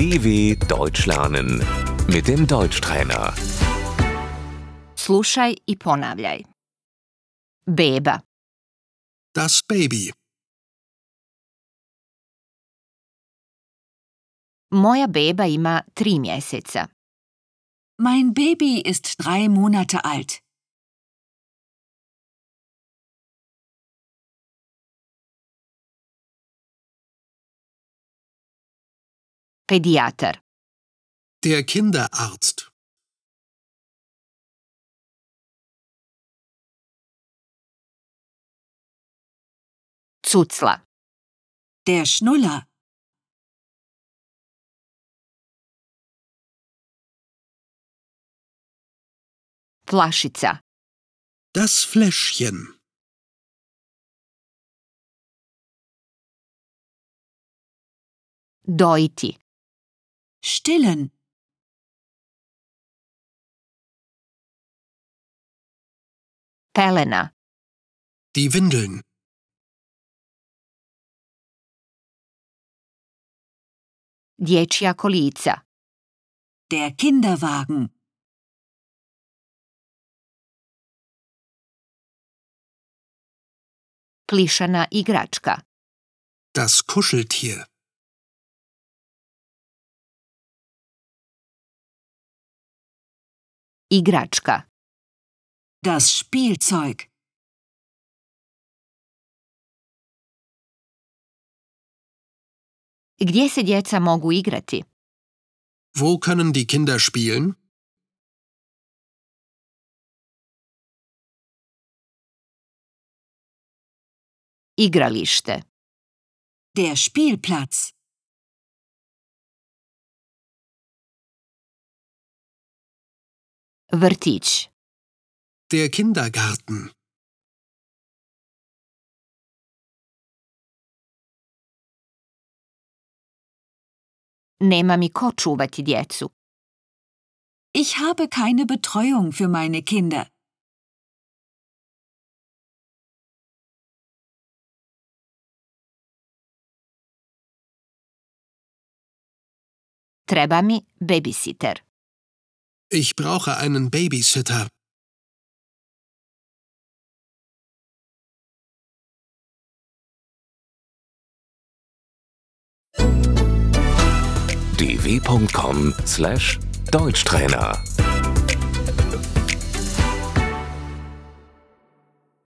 DW Deutsch lernen mit dem Deutschtrainer. Slušaj i ponavljaj. Beba, Das Baby. moja beba ima tri mjeseca. Mein Baby ist drei Monate alt. Pedijatar, Der Kinderarzt. cucla, Der Schnuller. flašica, Das Fläschchen. dojiti, Stillen. pelena, Die Windeln. dječja kolica, Der Kinderwagen. plišana igračka, Das Kuscheltier. Igračka, Das Spielzeug. gdje se djeca mogu igrati, Wo können die Kinder spielen? igralište, Der Spielplatz. Vrtić, Der Kindergarten. nema mi ko čuvati djecu, Ich habe keine Betreuung für meine Kinder. treba mi babysitter. Ich brauche einen Babysitter. dw.com/deutschtrainer